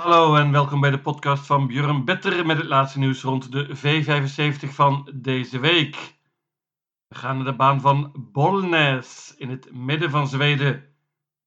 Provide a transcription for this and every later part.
Hallo en welkom bij de podcast van Björn Better met het laatste nieuws rond de V75 van deze week. We gaan naar de baan van Bollnäs in het midden van Zweden.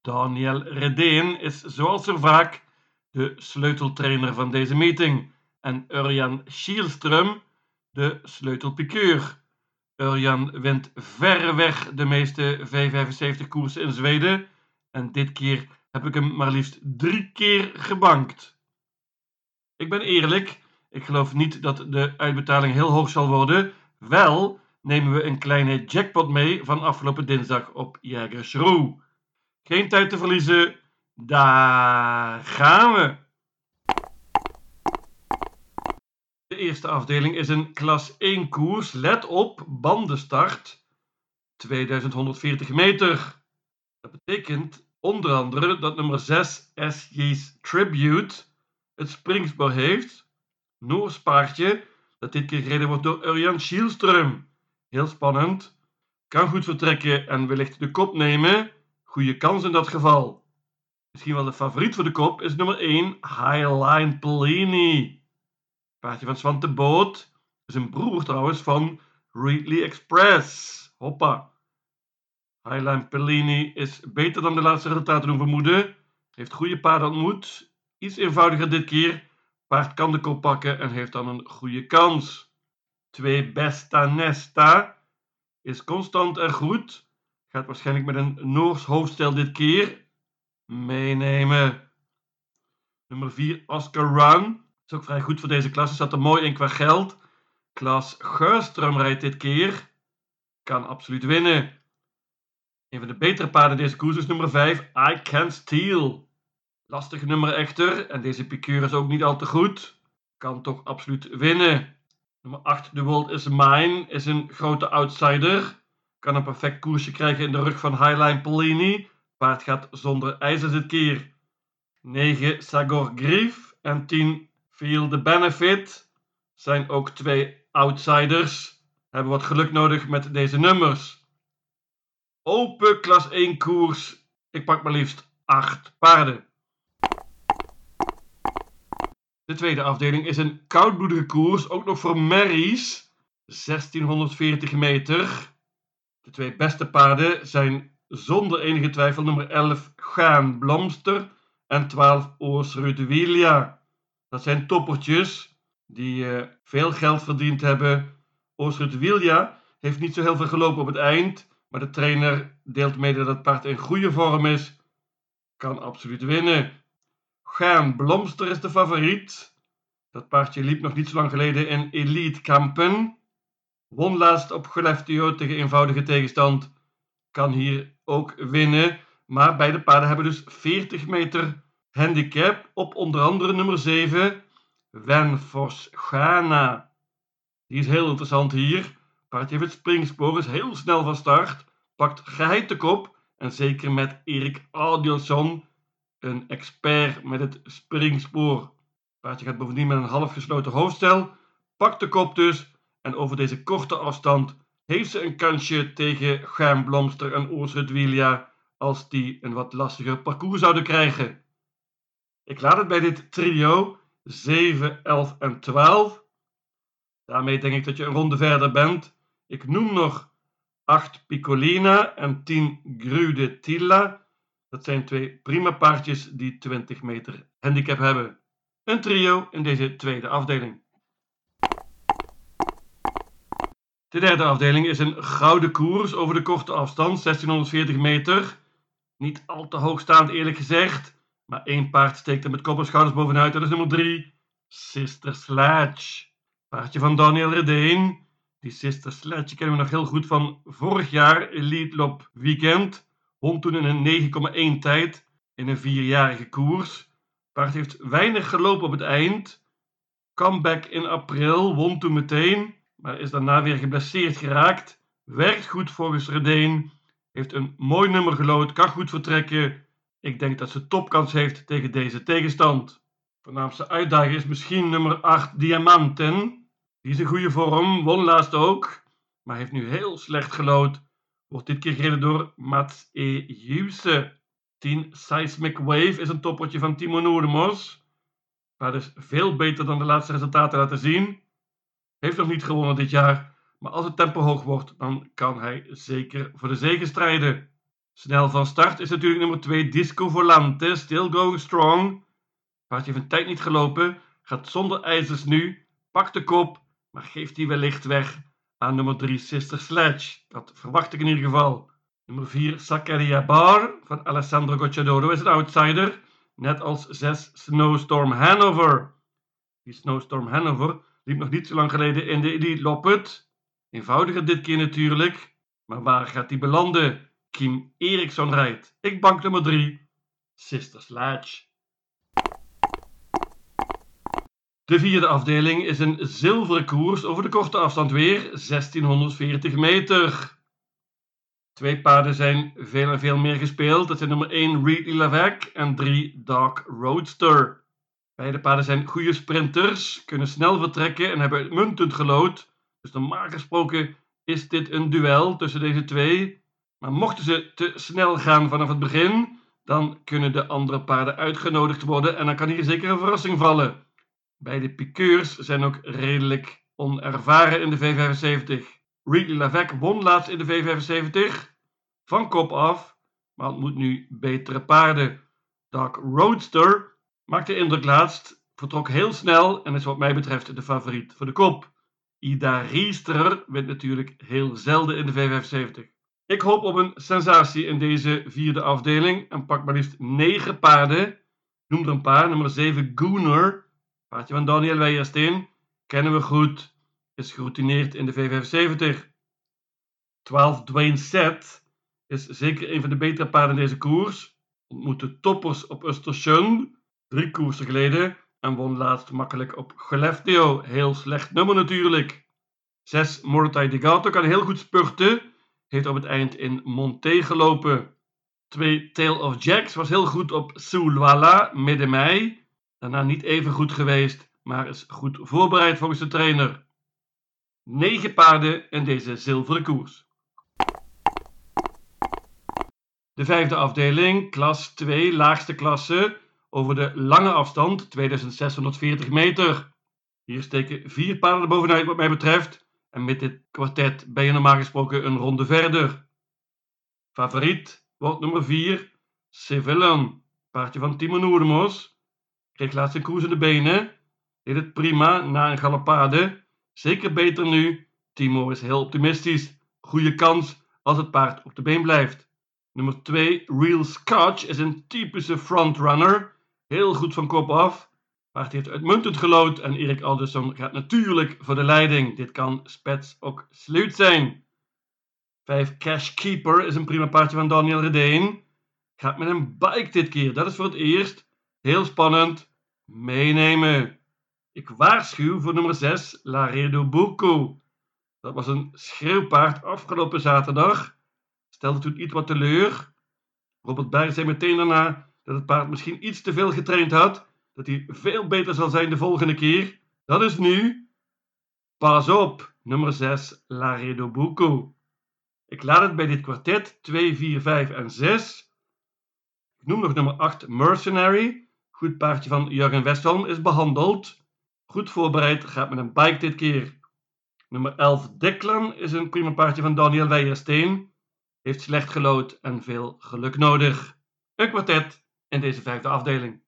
Daniel Redeen is zoals zo vaak de sleuteltrainer van deze meeting en Örjan Kielström de sleutelpiqueur. Örjan wint verreweg de meeste V75 koersen in Zweden en dit keer heb ik hem maar liefst drie keer gebankt. Ik ben eerlijk, ik geloof niet dat de uitbetaling heel hoog zal worden. Wel nemen we een kleine jackpot mee van afgelopen dinsdag op Jägersro. Geen tijd te verliezen, daar gaan we! De eerste afdeling is een klas 1 koers. Let op, bandenstart 2140 meter. Dat betekent onder andere dat nummer 6 SJ's Tribute het springspoor heeft. Noors paardje dat dit keer gereden wordt door Urjan Schielström. Heel spannend. Kan goed vertrekken en wellicht de kop nemen. Goede kans in dat geval. Misschien wel de favoriet voor de kop is nummer 1 Highline Pellini. Paardje van Swante Boot is een broer trouwens van Readly Express. Hoppa. Highline Pellini is beter dan de laatste resultaten doen vermoeden. Heeft goede paarden ontmoet. Iets eenvoudiger dit keer. Paard kan de kop pakken en heeft dan een goede kans. 2 Besta Nesta is constant en goed. Gaat waarschijnlijk met een Noors hoofdstel dit keer. Meenemen. Nummer 4 Oscar Run. Is ook vrij goed voor deze klasse. Zat er mooi in qua geld. Klas Geurström rijdt dit keer. Kan absoluut winnen. Een van de betere paarden deze koers is nummer 5, I Can Steal. Lastig nummer echter, en deze piqueur is ook niet al te goed. Kan toch absoluut winnen. Nummer 8, The World Is Mine, is een grote outsider. Kan een perfect koersje krijgen in de rug van Highline Polini. Paard gaat zonder ijzer dit keer. 9, Sagor Grief en 10, Feel the Benefit. Zijn ook twee outsiders. Hebben wat geluk nodig met deze nummers. Open klas 1 koers. Ik pak maar liefst 8 paarden. De tweede afdeling is een koudbloedige koers, ook nog voor merries. 1640 meter. De twee beste paarden zijn zonder enige twijfel nummer 11 Gaan Blomster en 12 Oos Rudewilia. Dat zijn toppertjes die uh, veel geld verdiend hebben. Oos Rudewilia heeft niet zo heel veel gelopen op het eind. Maar de trainer deelt mede dat het paard in goede vorm is. Kan absoluut winnen. Gaan Blomster is de favoriet. Dat paardje liep nog niet zo lang geleden in Elite Kampen. Won laatst op Geleftio tegen eenvoudige tegenstand. Kan hier ook winnen. Maar beide paarden hebben dus 40 meter handicap op onder andere nummer 7. Wenfors Ghana. Die is heel interessant hier. Paardje heeft het springspoor, is heel snel van start, pakt geheid de kop en zeker met Erik Audielson, een expert met het springspoor. Paardje gaat bovendien met een half gesloten hoofdstel, pakt de kop dus en over deze korte afstand heeft ze een kansje tegen Gaan Blomster en Oorsrud Wilia als die een wat lastiger parcours zouden krijgen. Ik laat het bij dit trio 7, 11 en 12. Daarmee denk ik dat je een ronde verder bent. Ik noem nog 8 Piccolina en 10 Grude Tilla. Dat zijn twee prima paardjes die 20 meter handicap hebben. Een trio in deze tweede afdeling. De derde afdeling is een gouden koers over de korte afstand, 1640 meter. Niet al te hoogstaand eerlijk gezegd, maar één paard steekt er met kop en schouders bovenuit. Dat is nummer 3, Sister Sledge. Paardje van Daniel Redeen. Die Sister Sledge kennen we nog heel goed van vorig jaar Elite Lop Weekend. Won toen in een 9,1 tijd in een vierjarige koers. Paard heeft weinig gelopen op het eind. Comeback in april, won toen meteen, maar is daarna weer geblesseerd geraakt. Werkt goed volgens Redeen. Heeft een mooi nummer gelood, kan goed vertrekken. Ik denk dat ze topkans heeft tegen deze tegenstand. Voornaamste uitdager is misschien nummer 8 Diamanten. Die is in goede vorm, won laatst ook, maar heeft nu heel slecht gelood. Wordt dit keer gereden door Mats E. Hughes. 10 Seismic Wave is een toppertje van Timo Noordemos. paard is veel beter dan de laatste resultaten laten zien. Heeft nog niet gewonnen dit jaar, maar als het tempo hoog wordt, dan kan hij zeker voor de zege strijden. Snel van start is natuurlijk nummer 2 Disco Volante, still going strong. Paardje heeft een tijd niet gelopen, gaat zonder ijzers nu, pakt de kop, maar geeft die wellicht weg aan nummer 3 Sister Sledge. Dat verwacht ik in ieder geval. Nummer 4 Sakaria Bar van Alessandro Gocciadoro is een outsider, net als 6 Snowstorm Hanover. Die Snowstorm Hanover liep nog niet zo lang geleden in de Elite Loppet. Eenvoudiger dit keer natuurlijk, maar waar gaat die belanden? Kim Eriksson rijdt. Ik bank nummer 3, Sister Sledge. De vierde afdeling is een zilveren koers over de korte afstand weer, 1640 meter. Twee paarden zijn veel en veel meer gespeeld. Dat zijn nummer 1 Reed Lavec en 3 Dark Roadster. Beide paarden zijn goede sprinters, kunnen snel vertrekken en hebben uitmuntend gelood. Dus normaal gesproken is dit een duel tussen deze twee. Maar mochten ze te snel gaan vanaf het begin, dan kunnen de andere paarden uitgenodigd worden en dan kan hier zeker een verrassing vallen. Beide piqueurs zijn ook redelijk onervaren in de V75. Ridley Lavec won laatst in de V75 van kop af, maar ontmoet nu betere paarden. Dark Roadster maakte indruk laatst, vertrok heel snel en is wat mij betreft de favoriet voor de kop. Ida Riesterer wint natuurlijk heel zelden in de V75. Ik hoop op een sensatie in deze vierde afdeling en pak maar liefst 9 paarden. Noem er een paar. Nummer 7 Gooner Paardje van Daniel Weijersteen kennen we goed, is geroutineerd in de V75. 12 Dwayne Set is zeker een van de betere paarden in deze koers. Ontmoette toppers op Östersund drie koersen geleden en won laatst makkelijk op Gelefteo. Heel slecht nummer natuurlijk. 6 Mortai de Gato kan heel goed spurten. Heeft op het eind in Monté gelopen. 2 Tale of Jacks was heel goed op Sulwala midden mei. Daarna niet even goed geweest, maar is goed voorbereid volgens de trainer. 9 paarden in deze zilveren koers. De vijfde afdeling, klas 2, laagste klasse, over de lange afstand, 2640 meter. Hier steken vier paarden bovenuit wat mij betreft. En met dit kwartet ben je normaal gesproken een ronde verder. Favoriet wordt nummer 4, Sevillan, paardje van Timo Noerdemos. Kreeg laatst een koers in de benen. Deed het prima na een galopade. Zeker beter nu. Timo is heel optimistisch. Goede kans als het paard op de been blijft. Nummer 2, Real Scotch, is een typische frontrunner. Heel goed van kop af. Paard heeft uitmuntend gelood en Erik Alderson gaat natuurlijk voor de leiding. Dit kan spets ook sluit zijn. 5, Cash Keeper is een prima paardje van Daniel Redeen. Gaat met een bike dit keer, dat is voor het eerst. Heel spannend. Meenemen. Ik waarschuw voor nummer 6, Laredo Burco. Dat was een schreeuwpaard afgelopen zaterdag. Stelde toen iets wat teleur. Robert Berg zei meteen daarna dat het paard misschien iets te veel getraind had. Dat hij veel beter zal zijn de volgende keer. Dat is nu. Pas op, nummer 6, Laredo Burco. Ik laat het bij dit kwartet 2, 4, 5 en 6. Ik noem nog nummer 8, Mercenary. Goed paardje van Jurgen Westholm is behandeld. Goed voorbereid, gaat met een bike dit keer. Nummer 11 Declan is een prima paardje van Daniel Weijersteen. Heeft slecht gelood en veel geluk nodig. Een kwartet in deze vijfde afdeling.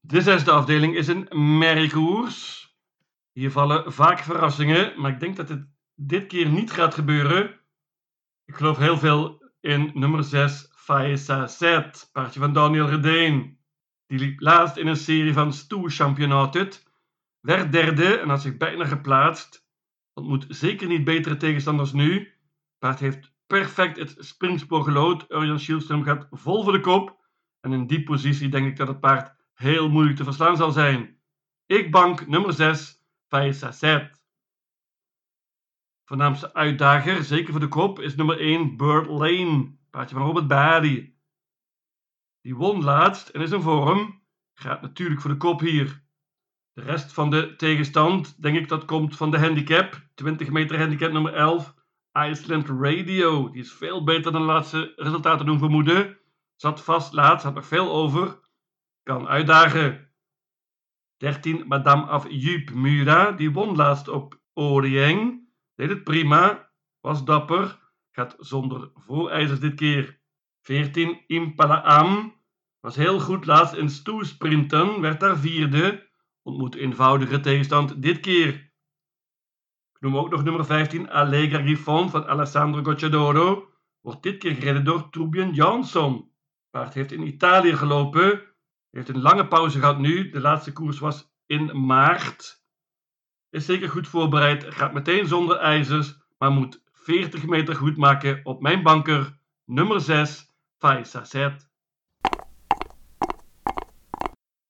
De zesde afdeling is een merriekoers. Hier vallen vaak verrassingen, maar ik denk dat het dit keer niet gaat gebeuren. Ik geloof heel veel in nummer 6 Faisa Set, paardje van Daniel Redeen. Die liep laatst in een serie van Stoerchampionaten, werd derde en had zich bijna geplaatst. Ontmoet zeker niet betere tegenstanders nu. Paard heeft perfect het springspoor gelood. Urjan Schielström gaat vol voor de kop. En in die positie denk ik dat het paard heel moeilijk te verslaan zal zijn. Ik bank nummer 6, Faisa Set. Voornaamste uitdager, zeker voor de kop, is nummer 1 Bird Lane. Paardje van Robert Badi. Die won laatst en is in vorm. Gaat natuurlijk voor de kop hier. De rest van de tegenstand, denk ik dat komt van de handicap. 20 meter handicap nummer 11. Iceland Radio. Die is veel beter dan de laatste resultaten doen vermoeden. Zat vast laatst, had nog veel over. kan uitdagen. 13 Madame af Mura, die won laatst op Orieng. Deed het prima, was dapper, gaat zonder voorijzers dit keer. 14 Impala Am, was heel goed laatst in stoelsprinten, werd daar vierde, ontmoet eenvoudige tegenstand dit keer. Ik noem ook nog nummer 15 Allegra Griffon van Alessandro Gocciadoro, wordt dit keer gereden door Torbjörn Jansson. Paard heeft in Italië gelopen, heeft een lange pauze gehad nu, de laatste koers was in maart. Is zeker goed voorbereid, gaat meteen zonder ijzers, maar moet 40 meter goed maken op mijn banker, nummer 6, Faisa.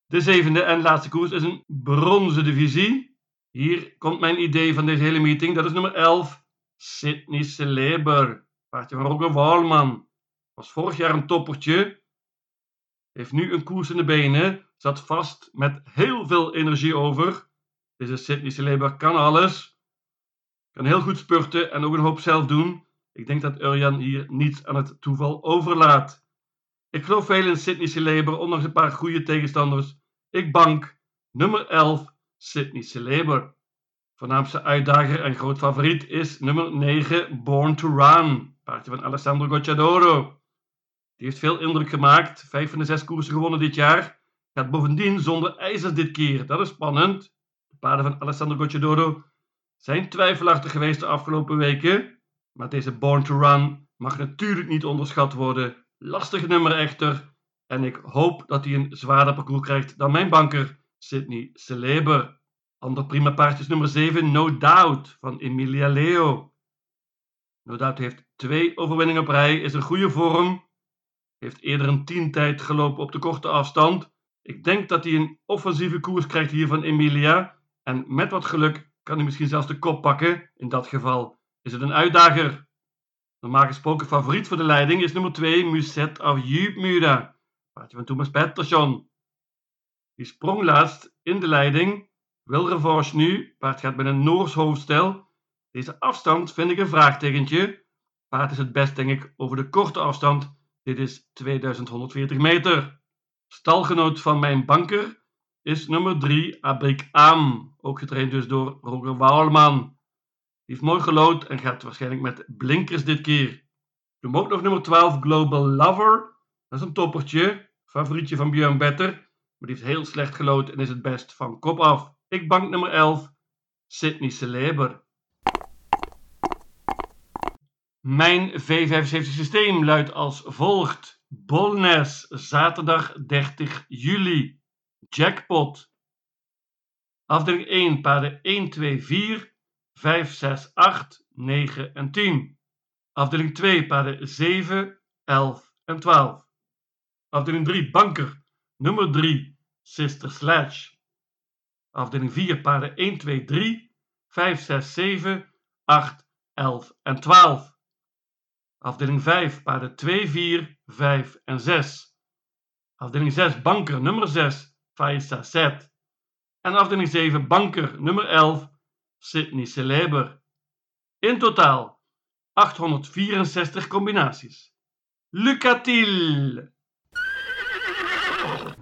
De zevende en laatste koers is een bronzen divisie. Hier komt mijn idee van deze hele meeting. Dat is nummer 11, Sydney Celeber. Paardje van Roger Walman. Was vorig jaar een toppertje. Heeft nu een koers in de benen. Zat vast met heel veel energie over. Deze Sydney Celeber kan alles. Kan heel goed spurten en ook een hoop zelf doen. Ik denk dat Urjan hier niets aan het toeval overlaat. Ik geloof veel in Sydney Celeber, ondanks een paar goede tegenstanders. Ik bank nummer 11, Sydney Celeber. Voornaamste uitdager en groot favoriet is nummer 9, Born to Run. Paardje van Alessandro Gocciadoro. Die heeft veel indruk gemaakt. Vijf van de zes koersen gewonnen dit jaar. Gaat bovendien zonder ijzers dit keer. Dat is spannend. De paarden van Alessandro Gocciadoro zijn twijfelachtig geweest de afgelopen weken. Maar deze Born to Run mag natuurlijk niet onderschat worden. Lastig nummer echter. En ik hoop dat hij een zwaarder parcours krijgt dan mijn banker Sydney Celeber. Ander prima paard is nummer 7, No Doubt van Emilia Leo. No Doubt heeft twee overwinningen op rij, is in goede vorm. Heeft eerder een tientijd gelopen op de korte afstand. Ik denk dat hij een offensieve koers krijgt hier van Emilia. En met wat geluk kan hij misschien zelfs de kop pakken. In dat geval is het een uitdager. Normaal gesproken favoriet voor de leiding is nummer 2, Muset of Jupmuda. Paardje van Thomas Pettersson. Die sprong laatst in de leiding. Wil revanche nu. Paard gaat met een Noors hoofdstel. Deze afstand vind ik een vraagtekentje. Paard is het best, denk ik, over de korte afstand. Dit is 2140 meter. Stalgenoot van mijn banker is nummer 3, Abrik Am. Ook getraind dus door Roger Waalman. Die heeft mooi gelood en gaat waarschijnlijk met blinkers dit keer. Noem ook nog nummer 12, Global Lover. Dat is een toppertje. Favorietje van Björn Better. Maar die heeft heel slecht gelood en is het best van kop af. Ik bank nummer 11, Sydney Celeber. Mijn V75 systeem luidt als volgt. Bolnes, zaterdag 30 juli. Jackpot. Afdeling 1, paarden 1, 2, 4, 5, 6, 8, 9 en 10. Afdeling 2, paarden 7, 11 en 12. Afdeling 3, banker, nummer 3, Sister Sledge. Afdeling 4, paarden 1, 2, 3, 5, 6, 7, 8, 11 en 12. Afdeling 5, paarden 2, 4, 5 en 6. Afdeling 6, banker nummer 6, Faisa Set. En afdeling 7, banker nummer 11, Sydney Celeber. In totaal 864 combinaties. Lucatil!